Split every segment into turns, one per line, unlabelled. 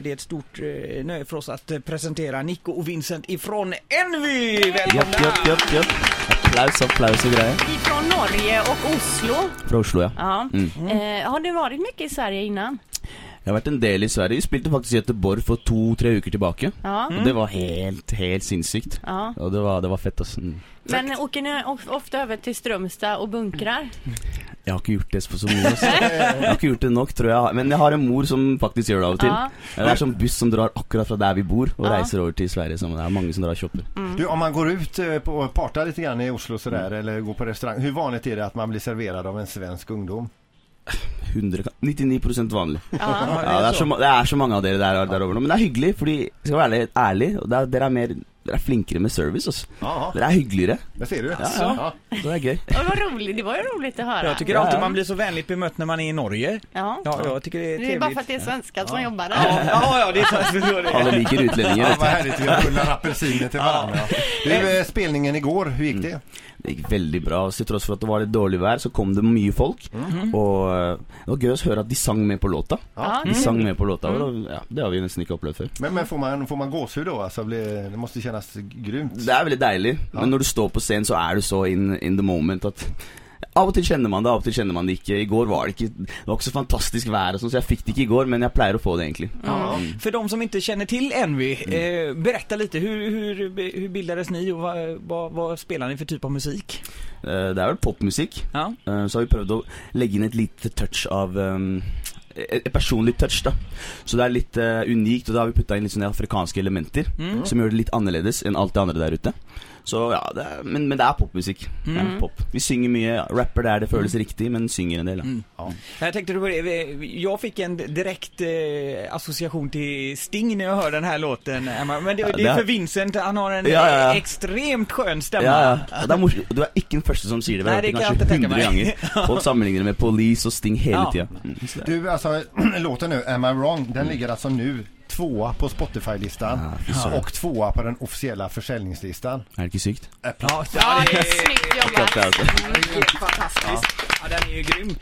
det är ett stort eh, nöje för oss att eh, presentera Nico och Vincent ifrån Envy! Välkomna!
Japp, japp, japp, japp. Applaus, applaus och grejer.
Ifrån Norge och Oslo.
Från Oslo, ja.
Ja.
Mm.
Eh, har du varit mycket i Sverige innan?
Jeg har vært en del i Sverige. Vi spilte faktisk i Göteborg for to-tre uker tilbake.
Ja.
Og det var helt, helt sinnssykt.
ja.
Og det var, det var fett, ass. Mm.
Men åker ni of- ofta över till Strömstad och bunkrar?
Jeg har ikke gjort det for så mye, ass. Jeg har ikke gjort det nok, tror jeg. Men jeg har en mor som faktisk gjør det av og til.
Ja.
Det er sånn buss som drar akkurat fra der vi bor, og
Ja.
reiser over til Sverige. Så det er mange som drar shopper.
Du, om man går ut eh, på och partar lite grann i Oslo sådär eller går på restaurang. Hur vanligt är det att man blir serverad av en svensk ungdom?
100, 99 vanlig.
Ja.
Det, er så, det er så mange av dere der, der over nå. Men det er hyggelig, fordi skal være ærlig, ærlig og det er, dere er mer Dere er flinkere med service, altså.
Ja,
Dere er hyggeligere.
det ser du.
Ja, ja. Så det er gøy.
Och vad roligt, det var ju roligt att höra.
Jag tycker
Ja,
alltid
ja.
man blir så vänligt bemött när man är i Norge.
Ja.
Ja, jag tycker det är
Det
trevligt.
är bara för att det är svenskar som jobbar där.
Ja, ja, ja, det är så det.
Alle liker utlendinger.
Ja, vad härligt, vi har rullat apelsiner till varandra. Du, spelningen igår, hur gick det?
Det gikk veldig bra. Så tross for at det var litt dårlig vær, så kom det mye folk. Og eh, det var gøy å høre at de sang med på låta.
Ja,
De sang med på låta, og da- ja, det har vi nesten ikke opplevd før.
Men, men får, man, får man gåshud då? Alltså, blir, det måste kännas grymt.
Det er veldig deilig, men når du står på scenen, så er du så in, in the moment at av og til kjenner man det, av og til kjenner man det ikke. I går var det ikke Det var ikke så fantastisk vær, så jeg fikk det ikke i går, men jeg pleier å få det, egentlig.
Ja. För de som inte känner till Envy,
Mm.
eh, berätta lite, hur, hur, hur bildades ni och vad, vad, vad spelar ni för typ av musik?
Eh, Det er vel popmusikk.
Ja.
Eh, Så har vi prøvd å legge inn et lite touch av um, et et personlig touch, da. Så det er litt eh, unikt, og da har vi putta inn litt sånne afrikanske elementer.
Mm.
Som gjør det litt annerledes enn alt det andre der ute. Så ja, det er, men, men det er popmusikk. Ja,
Mm.
pop. Vi synger mye. Rapper der det føles riktig, men synger en del. Ja.
Mm.
Ja.
Jag tänkte på det, jag fick en direkt eh, association till Sting när jag hörde den här låten. Emma. Men det,
Ja,
det är
det-
för Vincent, han har en
Ja, ja, ja.
extremt skön stämma.
Ja, ja. Det er morsomt. Du er ikke den første som sier det. Vi har
det
hørt det kanskje
alltid tenke
100
meg.
ganger. Folk sammenligner det med Police og Sting hele
Ja.
tida. Mm, er-
Du, alltså låten nu, Am I wrong? Den ligger alltså nu tvåa på Spotify-listan
Ja,
och tvåa på den officiella försäljningslistan.
Er det ikke sykt?
Ja,
Ja,
det är
är snyggt jobbat.
Applaus.
fantastiskt. Ja, den är ju grym.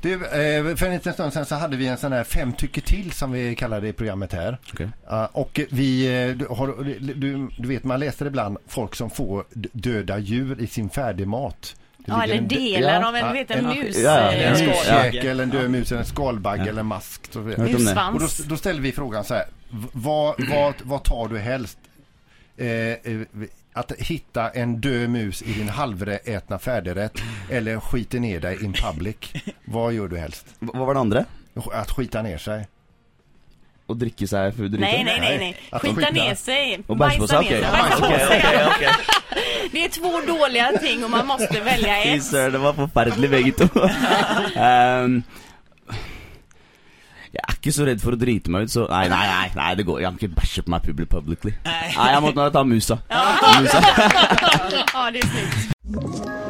Du, eh, för en liten stund sedan så hade vi en sån här fem tycker till som vi kallar det i programmet här.
Okej.
Ja, och vi, eh, du, har, du, du vet man läser ibland folk som får döda djur i sin färdigmat.
Ja, eller delar av en,
Ja,
vet, en mus.
ja,
En
Ja.
muskäkel, en död mus, en skalbagge
Ja.
eller en mask. Och då, då ställer vi frågan så här. Vad, vad, vad tar du helst? Eh, eh, att hitta en död mus i din halvätna färdigrätt eller skita ner dig in public? Vad gör du helst?
Hva var det andre?
Att skita ner sig?
Å drikke seg full drita?
Nej, nej, nej, nej.
Att
Skita ner sig.
Och bajsa på sig, okej. Okej, okej.
Det är två dåliga ting och man måste välja
Fy
ett.
søren, det var forferdelig begge to. um, jeg er ikke så redd for å drite meg ut, så Nei, nei, nei, nei det går Jeg kan ikke bæsje på meg public publicly.
Nej.
Nei, jeg måtte ta musa. musa.
Ja, det är snyggt.